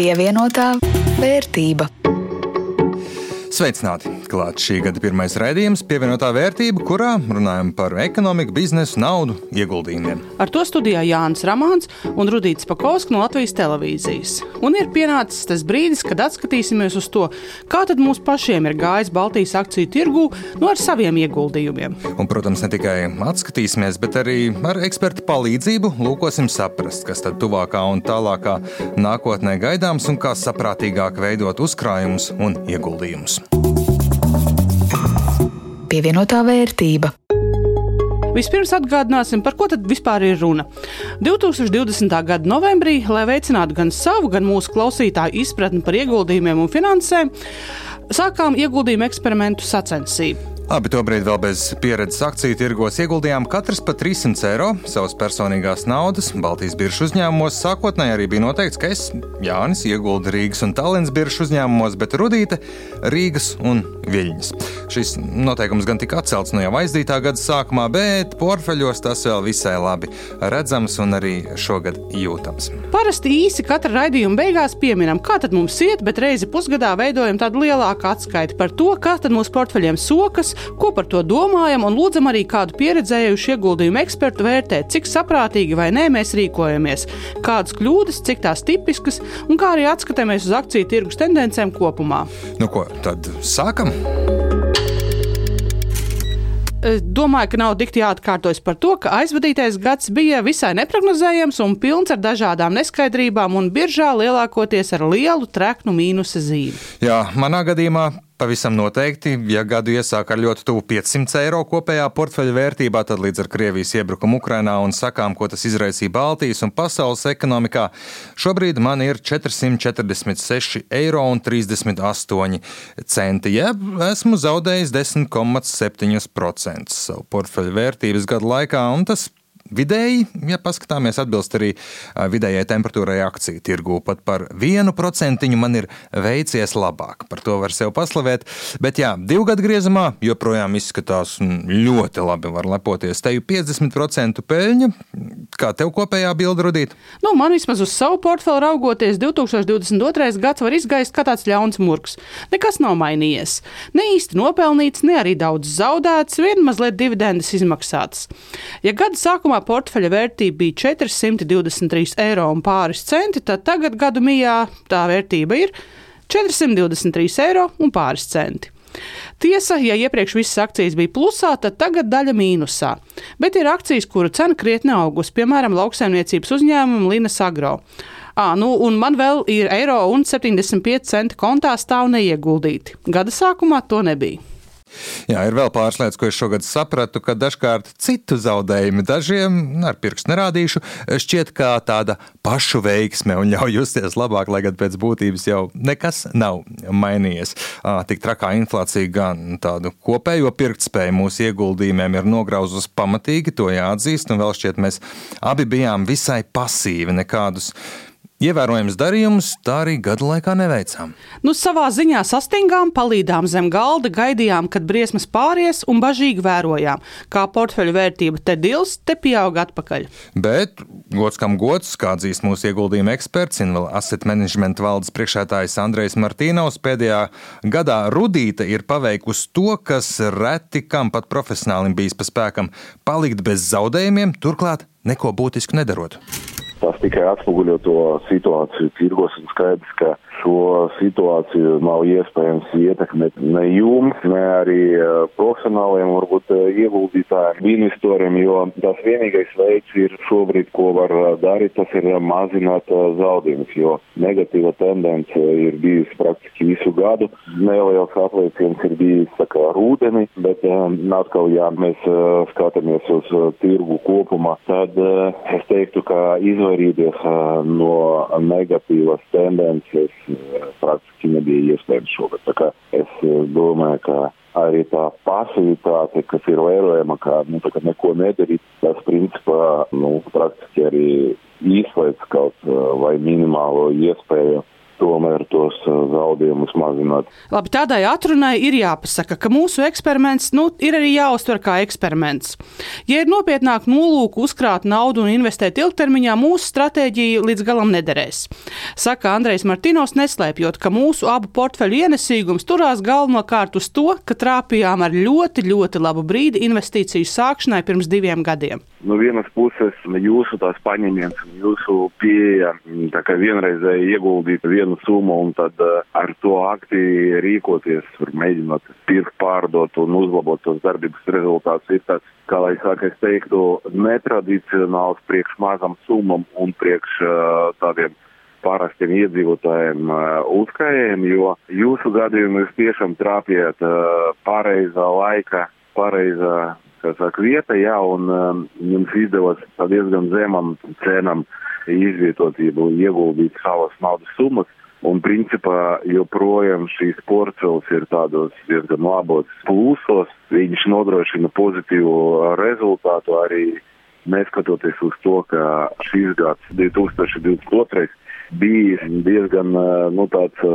Pievienotā vērtība. Sveicināti! Klāt šī gada pirmais raidījums, pievienotā vērtība, kurā runājam par ekonomiku, biznesu, naudu, ieguldījumiem. Ar to studijā Jānis Ramāns un Rudīts Pakausks no Latvijas televīzijas. Un ir pienācis tas brīdis, kad atskatīsimies uz to, kā tad mums pašiem ir gājis Baltijas akciju tirgū no ar saviem ieguldījumiem. Un, protams, ne tikai atskatīsimies, bet arī ar ekspertu palīdzību lūkosim saprast, kas tad tuvākā un tālākā nākotnē gaidāms un kā saprātīgāk veidot uzkrājumus un ieguldījumus pievienotā vērtība. Vispirms atgādināsim, par ko tad vispār ir runa. 2020. gada novembrī, lai veicinātu gan savu, gan mūsu klausītāju izpratni par ieguldījumiem un finansēm, sākām ieguldījumu eksperimentu sacensību. Abi tobrīd vēl bez pieredzes akciju tirgos ieguldījām katrs pa 300 eiro savas personīgās naudas. Baltijas biržas uzņēmumos sākotnēji arī bija noteikts, ka es, Jānis, ieguldu Rīgas un Tallinas biržas uzņēmumos, bet Rudīte Rīgas un Viļņas. Šis noteikums gan tika atcelts no jau aizdītā gada sākumā, bet portfeļos tas vēl visai labi redzams un arī šogad jūtams. Parasti īsi katra raidījuma beigās pieminam, kā tad mums iet, bet reizi pusgadā veidojam tādu lielāku atskaiti par to, kā tad mūsu portfeļiem sokas, ko par to domājam, un lūdzam arī kādu pieredzējušu ieguldījumu ekspertu vērtēt, cik saprātīgi vai nē mēs rīkojamies, kādas kļūdas, cik tās tipiskas, un kā arī atskatāmies uz akciju tirgus tendencēm kopumā. Nu ko, tad sākam! Es domāju, ka nav dikti jāatkārtojas par to, ka aizvadītais gads bija visai neparedzējams un pilns ar dažādām neskaidrībām, un biržā lielākoties ar lielu treknu mīnusa zīmi. Jā, manā gadījumā Pavisam noteikti, ja gadu iesāk ar ļoti tuvu 500 eiro kopējā portfeļa vērtībā, tad līdz ar Krievijas iebrukumu Ukrainā un sakām, ko tas izraisīja Baltijas un pasaules ekonomikā, šobrīd man ir 446,38 eiro. Ja esmu zaudējis 10,7% savu portfeļa vērtības gadu laikā, un tas Vidēji, ja paskatāmies, atbilst arī vidējai temperatūrai akciju tirgū. Pat par vienu procentiņu man ir veicies labāk. Par to var sev paslavēt. Bet, jā, divu gadu griezumā joprojām izskatās ļoti labi. Var lepoties. Te jau 50% peļņa. Kā tev kopējā bilde radīt? Nu, man vismaz uz savu portfeli raugoties, 2022. gads var izgaist kā tāds ļauns murgs. Nekas nav mainījies. Ne īsti nopelnīts, ne arī daudz zaudēts, vien mazliet dividendes izmaksāts. Ja gada sākumā portfeļa vērtība bija 423 eiro un pāris centi, tad tagad gadu mijā tā vērtība ir 423 eiro un pāris centi. Tiesa, ja iepriekš visas akcijas bija plusā, tad tagad daļa mīnusā. Bet ir akcijas, kuru cena krietni augusi, piemēram, lauksaimniecības uzņēmuma Linas Agro. À, nu, un man vēl ir eiro un 75 centi kontā stāv neieguldīti. Gada sākumā to nebija. Jā, ir vēl pāris lietas, ko es šogad sapratu, ka dažkārt citu zaudējumi dažiem, ar pirkstu nerādīšu, šķiet kā tāda pašu veiksme un ļauj justies labāk, lai gan pēc būtības jau nekas nav mainījies. Tik trakā inflācija gan tādu kopējo pirktspēju mūsu ieguldījumiem ir nograuzusi pamatīgi, to jāatzīst, un vēl šķiet mēs abi bijām visai pasīvi nekādus Ievērojams darījums tā arī gadu laikā neveicām. Nu, savā ziņā sastingām, palīdām zem galda, gaidījām, kad briesmas pāries un bažīgi vērojām, kā portfeļu vērtība te dils, te pieaug atpakaļ. Bet gods kam gods, kā atzīst mūsu ieguldījuma eksperts, Inval Asset Management valdes priekšētājs Andrejs Martīnovs pēdējā gadā Rudīte ir paveikusi to, kas reti kam pat profesionālim bijis pa spēkam - palikt bez zaudējumiem, turklāt neko būtisku nedarot. Tas tikai atspoguļo to situāciju tirgos un skaidrs, ka šo situāciju nav iespējams ietekmēt ne jums, ne arī uh, profesionāliem, varbūt uh, ieguldītājiem, investoriem, jo tas vienīgais veids ir šobrīd, ko var uh, darīt, tas ir mazināt zaudējumus, jo negatīva tendence ir bijusi praktiski visu gadu. Neliels aplieciens ir bijis kā rūdeni, bet atkal, ja mēs skatāmies uz tirgu kopumā, tad es teiktu, ka izvairīties no negatīvas tendences praktiski nebija iespējams šogad. Tā kā es eh, domāju, ka arī tā pasivitāte, kas ir vērojama, kā nu, neko nedarīt, tas principā nu, praktiski arī izslēdz kaut eh, vai minimālo iespēju tomēr tos zaudējumus mazināt. Labi, tādai atrunai ir jāpasaka, ka mūsu eksperiments nu, ir arī jāuztver kā eksperiments. Ja ir nopietnāk nolūku uzkrāt naudu un investēt ilgtermiņā, mūsu stratēģija līdz galam nederēs. Saka Andrejs Martinovs, neslēpjot, ka mūsu abu portfeļu ienesīgums turās galvenokārt uz to, ka trāpījām ar ļoti, ļoti labu brīdi investīciju sākšanai pirms diviem gadiem. No vienas puses, jūsu tās paņēmiens, jūsu pieeja, tā kā vienreizēji ieguldīt vienu summu un tad uh, ar to aktīvi rīkoties, mēģinot pirkt, pārdot un uzlabot tos darbības rezultātus, ir tāds, kā lai saka, es teiktu, netradicionāls priekš mazam summam un priekš uh, tādiem parastiem iedzīvotājiem uh, uzkrājējiem, jo jūsu gadījumā jūs tiešām trāpījāt pareizā laika, pareizā saka, vieta, jā, un um, jums izdevās diezgan zemam cenam izvietotību ieguldīt savas naudas summas. Un principā joprojām šīs porcelāns ir tādos diezgan labos plūsos. Viņš nodrošina pozitīvu rezultātu arī neskatoties uz to, ka šīs gads, 2022. bija diezgan nu,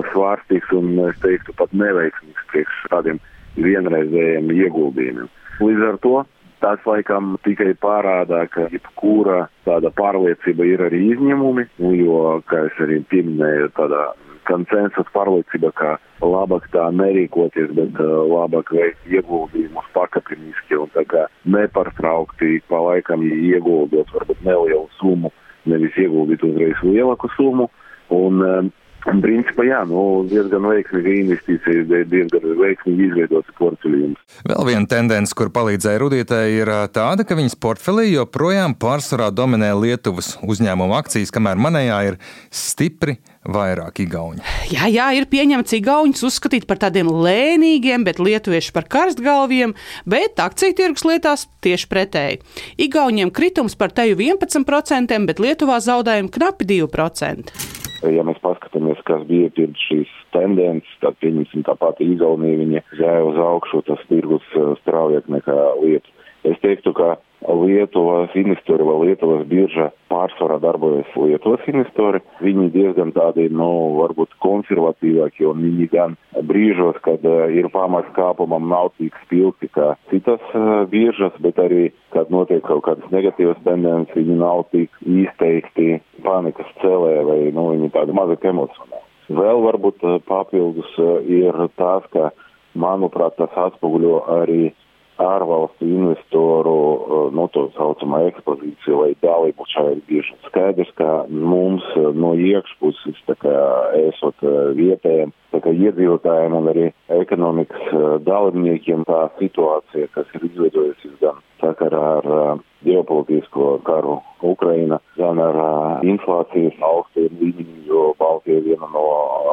svārstīgs un, es teiktu, pat neveiksmīgs priekš tādiem vienreizējiem ieguldījumiem. Līdz ar to tas laikam tikai parādā, ka jebkura tāda pārliecība ir arī izņēmumi, jo, kā es arī pieminēju, tādā konsensus pārliecība, ka labāk tā nerīkoties, bet uh, labāk veikt ieguldījumus pakāpeniski un tā kā nepārtraukti pa laikam ieguldot varbūt nelielu summu, nevis ieguldīt uzreiz lielāku summu. Un, um, principā, jā, nu, diezgan veiksmīga investīcija, diezgan veiksmīgi izveidots portfeļījums. Vēl viena tendence, kur palīdzēja Rudītei, ir tāda, ka viņas portfelī joprojām pārsvarā dominē Lietuvas uzņēmuma akcijas, kamēr manējā ir stipri vairāk igauņu. Jā, jā, ir pieņemts igauņus uzskatīt par tādiem lēnīgiem, bet lietuvieši par karstgalviem, bet akciju tirgus lietās tieši pretēji. Igauņiem kritums par teju 11%, bet Lietuvā zaudējumi knapi 2% ja mēs paskatāmies, kas bija pirms šīs tendences, tad pieņemsim tā pati Igaunija, viņa gāja uz augšu, tas tirgus eh, straujāk nekā Lietuva. Es teiktu, ka Lietuvas investori vai Lietuvas birža pārsvarā darbojas Lietuvas investori. Viņi diezgan tādi, nu, varbūt konservatīvāki, un viņi gan brīžos, kad uh, ir pamats kāpumam, nav tik spilgti kā citas uh, biržas, bet arī, kad notiek kaut kādas negatīvas tendences, viņi nav tik izteikti panikas celē vai, nu, viņi tādi mazāk emocionāli. Vēl varbūt uh, papildus ir tas, ka, manuprāt, tas atspoguļo arī ārvalstu investoru, eh, nu, to saucamā ekspozīcija vai dalību šai bieži. Skaidrs, ka mums eh, no iekšpuses, tā kā esot eh, vietējiem, tā kā iedzīvotājiem un arī ekonomikas dalībniekiem tā situācija, kas ir izveidojusies gan sakarā ar ģeopolitisko karu Ukraina, gan ar inflācijas augstiem līmeņiem, jo Baltija ir viena no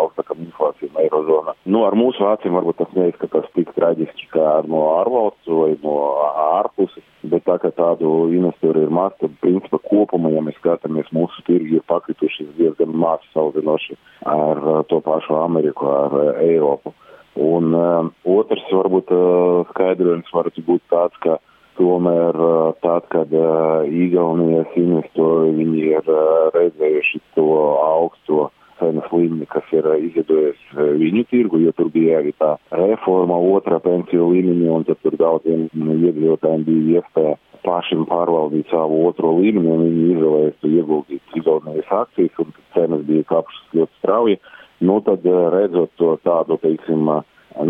augstākām inflācijām Eirozonā. Nu, ar mūsu acīm varbūt tas neizskatās tik traģiski kā no ārvalstu vai no ārpuses, bet tā kā tādu investoru ir maz, tad principā kopumā, ja mēs skatāmies, mūsu tirgi ir pakrituši diezgan maz salvinoši ar to pašu Ameriku, ar Eiropu. Un um, otrs varbūt uh, skaidrojums varētu būt tāds, ka Tomēr tad, kad Igaunijas investori viņi ir redzējuši to augsto cenas līmeni, kas ir izveidojies viņu tirgu, jo tur bija arī tā reforma otrā pensiju līmenī, un tad tur daudziem iedzīvotājiem bija iespēja pašiem pārvaldīt savu otro līmeni, un viņi izvēlējās ieguldīt Igaunijas akcijas, un cenas bija kāpšas ļoti strauji. Nu, tad redzot to tādu, teiksim,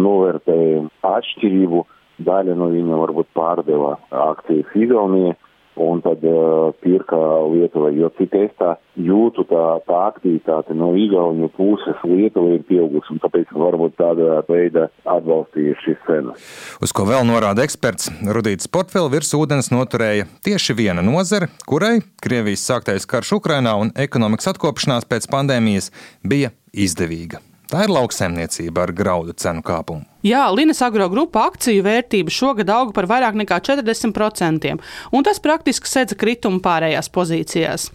novērtējumu atšķirību, daļa no viņiem varbūt pārdeva akcijas Igaunijai un tad uh, pirka Lietuvai, jo cik es tā jūtu, tā, tā aktivitāte no Igauniju puses Lietuvai ir pieaugusi, un tāpēc varbūt tādā veidā atbalstīja šis cenas. Uz ko vēl norāda eksperts, Rudīts portfeli virs ūdens noturēja tieši viena nozare, kurai Krievijas sāktais karš Ukrainā un ekonomikas atkopšanās pēc pandēmijas bija izdevīga. Tā ir lauksaimniecība ar graudu cenu kāpumu. Jā, Linas agro grupa akciju vērtība šogad auga par vairāk nekā 40%, un tas praktiski sedza kritumu pārējās pozīcijās.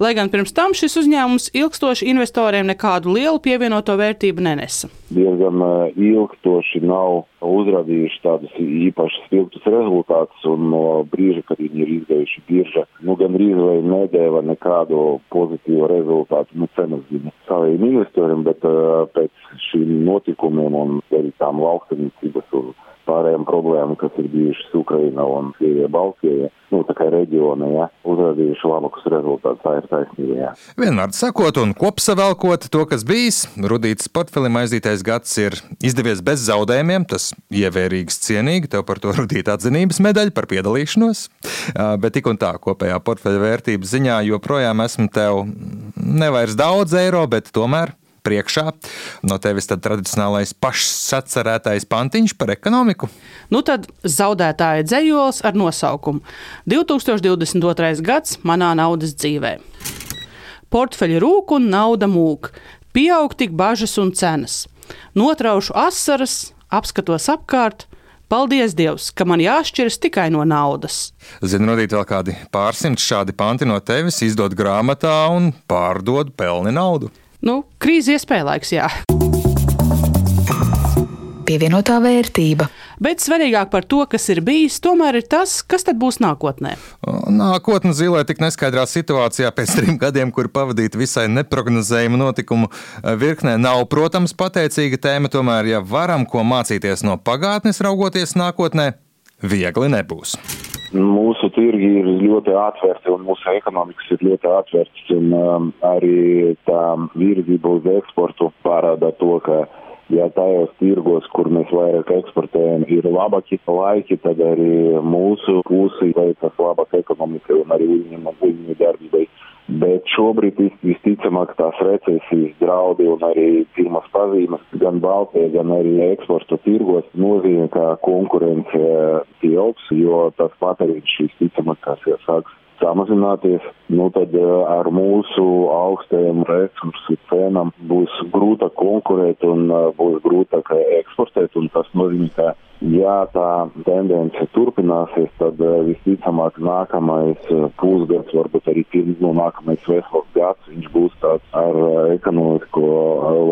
Lai gan pirms tam šis uzņēmums ilgstoši investoriem nekādu lielu pievienoto vērtību nenesa. Diezgan ilgstoši nav uzrādījuši tādus īpaši spilgtus rezultātus, un no brīža, kad viņi ir izdevuši birža, nu gan rīz vai nedēva nekādu pozitīvu rezultātu, nu cenas ziņa saviem investoriem, bet pēc šīm notikumiem un arī tām lauksaimniecības un pārējām problēmām, kas ir bijušas Ukrainā un Krievijā, Baltkrievijā, nu, tā kā reģionā, ja, uzrādījuši labākus rezultātus. Tā ir taisnība. Ja. Vienmēr sakot un kopsavelkot to, kas bijis, Rudītas portfelim aizītais gads ir izdevies bez zaudējumiem. Tas ievērīgs, cienīgi, tev par to Rudīta atzinības medaļa par piedalīšanos. Bet tik un tā kopējā portfeļa vērtības ziņā joprojām esmu tev nevairs daudz eiro, bet tomēr priekšā. No tevis tad tradicionālais pašsacerētais pantiņš par ekonomiku. Nu tad zaudētāja dzējols ar nosaukumu 2022. gads manā naudas dzīvē. Portfeļi rūk un nauda mūk, pieaug tik bažas un cenas. Notraušu asaras, apskatos apkārt, Paldies Dievam, ka man jāšķiras tikai no naudas. Zinu, radīt vēl kādi pārsimti šādi panti no tevis, izdod grāmatā un pārdod pelni naudu. Nu, krīze iespēja laiks, jā. Pievienotā vērtība. Bet svarīgāk par to, kas ir bijis, tomēr ir tas, kas tad būs nākotnē. Nākotnē zilē tik neskaidrā situācijā pēc trim gadiem, kur pavadīta visai neparedzējuma notikumu virknē, nav, protams, pateicīga tēma. Tomēr, ja varam ko mācīties no pagātnes, raugoties nākotnē, viegli nebūs. Mūsu tirgi ir ļoti atvērti un mūsu ekonomikas ir ļoti atvērts. Un, um, arī tā virzība uz eksportu parāda to, ka ja tajos tirgos, kur mēs vairāk eksportējam, ir labāki laiki, tad arī mūsu pusi veicas labāk ekonomika un arī uzņēmuma darbībai. Bet šobrīd visticamāk tās recesijas draudi un arī pirmās pazīmes gan Baltijā, gan arī eksporta tirgos nozīmē, ka konkurence pieaugs, jo tas patēriņš visticamāk tās jau sāks samazināties, nu tad eh, ar mūsu augstajiem resursu cenām būs grūta konkurēt un eh, būs grūtāk eksportēt, un tas nozīmē, ka ja tā tendence turpināsies, tad eh, visticamāk nākamais pusgads, varbūt arī pirms no nākamais vesels gads, viņš būs tāds ar ekonomisko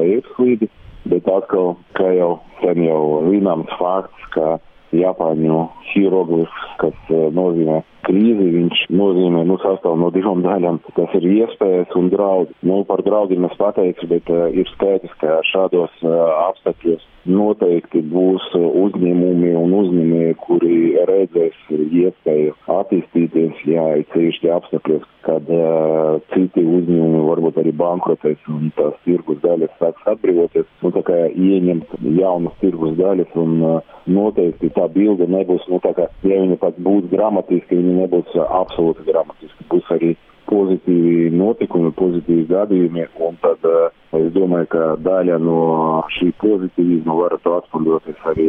lejupslīdi, bet atkal, kā jau sen jau zināms fakts, ka Japāņu hieroglifs, kas nozīmē krīzi, viņš nozīmē, nu, sastāv no divām daļām. Tas ir iespējas un draudi. Nu, par draudiem es pateikšu, bet uh, ir skaidrs, ka šādos uh, apstākļos noteikti būs uzņēmumi un uzņēmēji, kuri redzēs iespēju attīstīties, jā, ir ceļšķi apstākļos, kad uh, citi uzņēmumi varbūt arī bankrotēs un tās tirgus daļas sāks atbrīvoties, un tā kā ieņemt jaunas tirgus daļas, un uh, noteikti tā bilde nebūs, nu tā kā, ja viņa pat būs gramatiski, viņa viņi nebūs absolūti dramatiski. Būs arī pozitīvi notikumi, pozitīvi gadījumi, un tad uh, es domāju, ka daļa no šī pozitīvisma var to atspūļoties arī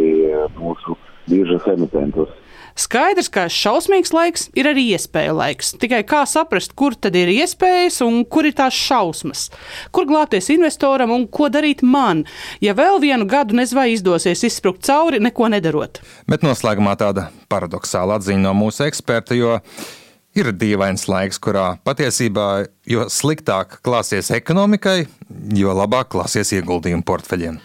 mūsu biržas emitentos. Skaidrs, ka šausmīgs laiks ir arī iespēja laiks. Tikai kā saprast, kur tad ir iespējas un kur ir tās šausmas? Kur glābties investoram un ko darīt man, ja vēl vienu gadu nezinu, vai izdosies izsprukt cauri, neko nedarot? Bet noslēgumā tāda paradoxāla atziņa no mūsu eksperta, jo ir dīvains laiks, kurā patiesībā jo sliktāk klāsies ekonomikai, jo labāk klāsies ieguldījumu portfeļiem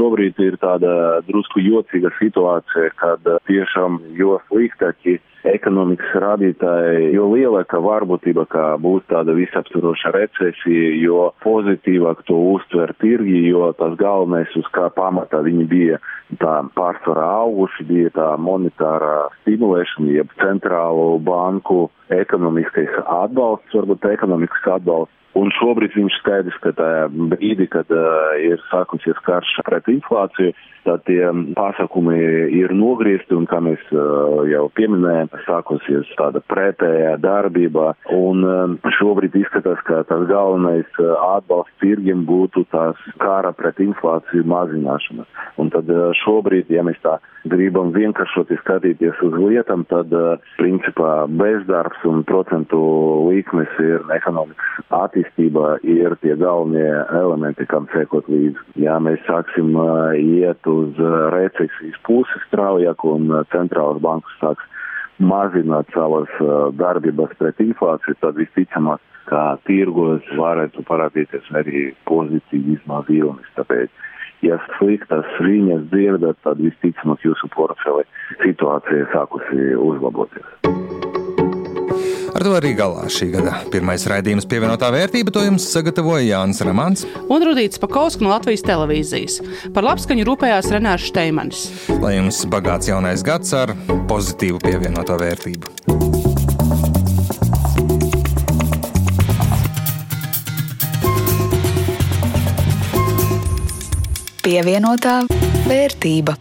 šobrīd ir tāda drusku jocīga situācija, kad eh, tiešām jo sliktāki ekonomikas rādītāji, jo lielāka varbūtība, ka būs tāda visaptvaroša recesija, jo pozitīvāk to uztver tirgi, jo tas galvenais, uz kā pamatā viņi bija tā pārsvarā auguši, bija tā monetārā stimulēšana, jeb centrālo banku ekonomiskais atbalsts, varbūt ekonomikas atbalsts. Un šobrīd viņš skaidrs, ka tajā brīdī, kad uh, ir sākusies karš pret inflāciju, tad tie pasākumi ir nogriezti un, kā mēs uh, jau pieminējām, sākusies tāda pretējā darbība. Un um, šobrīd izskatās, ka tas galvenais uh, atbalsts tirgiem būtu tās kara pret inflāciju mazināšana. Un tad uh, šobrīd, ja mēs tā gribam vienkāršoti skatīties uz lietām, tad uh, principā bezdarbs un procentu likmes ir ekonomikas attīstībā ir tie galvenie elementi, kam sekot līdzi. Ja mēs sāksim iet uz recesijas pusi straujāk un centrālas bankas sāks mazināt savas darbības pret inflāciju, tad visticamāk, kā tirgos varētu parādīties arī pozitīvi izmaz vilnis. Tāpēc, ja sliktas ziņas dzirdat, tad visticamāk jūsu portfeli situācija sākusi uzlaboties. Ar to arī galā šī gada pirmais raidījums pievienotā vērtība. To jums sagatavoja Jānis Ramāns un Rudīts Pakausks no Latvijas televīzijas. Par labskaņu rūpējās Renārs Šteimanis. Lai jums bagāts jaunais gads ar pozitīvu pievienoto vērtību. Pievienotā vērtība.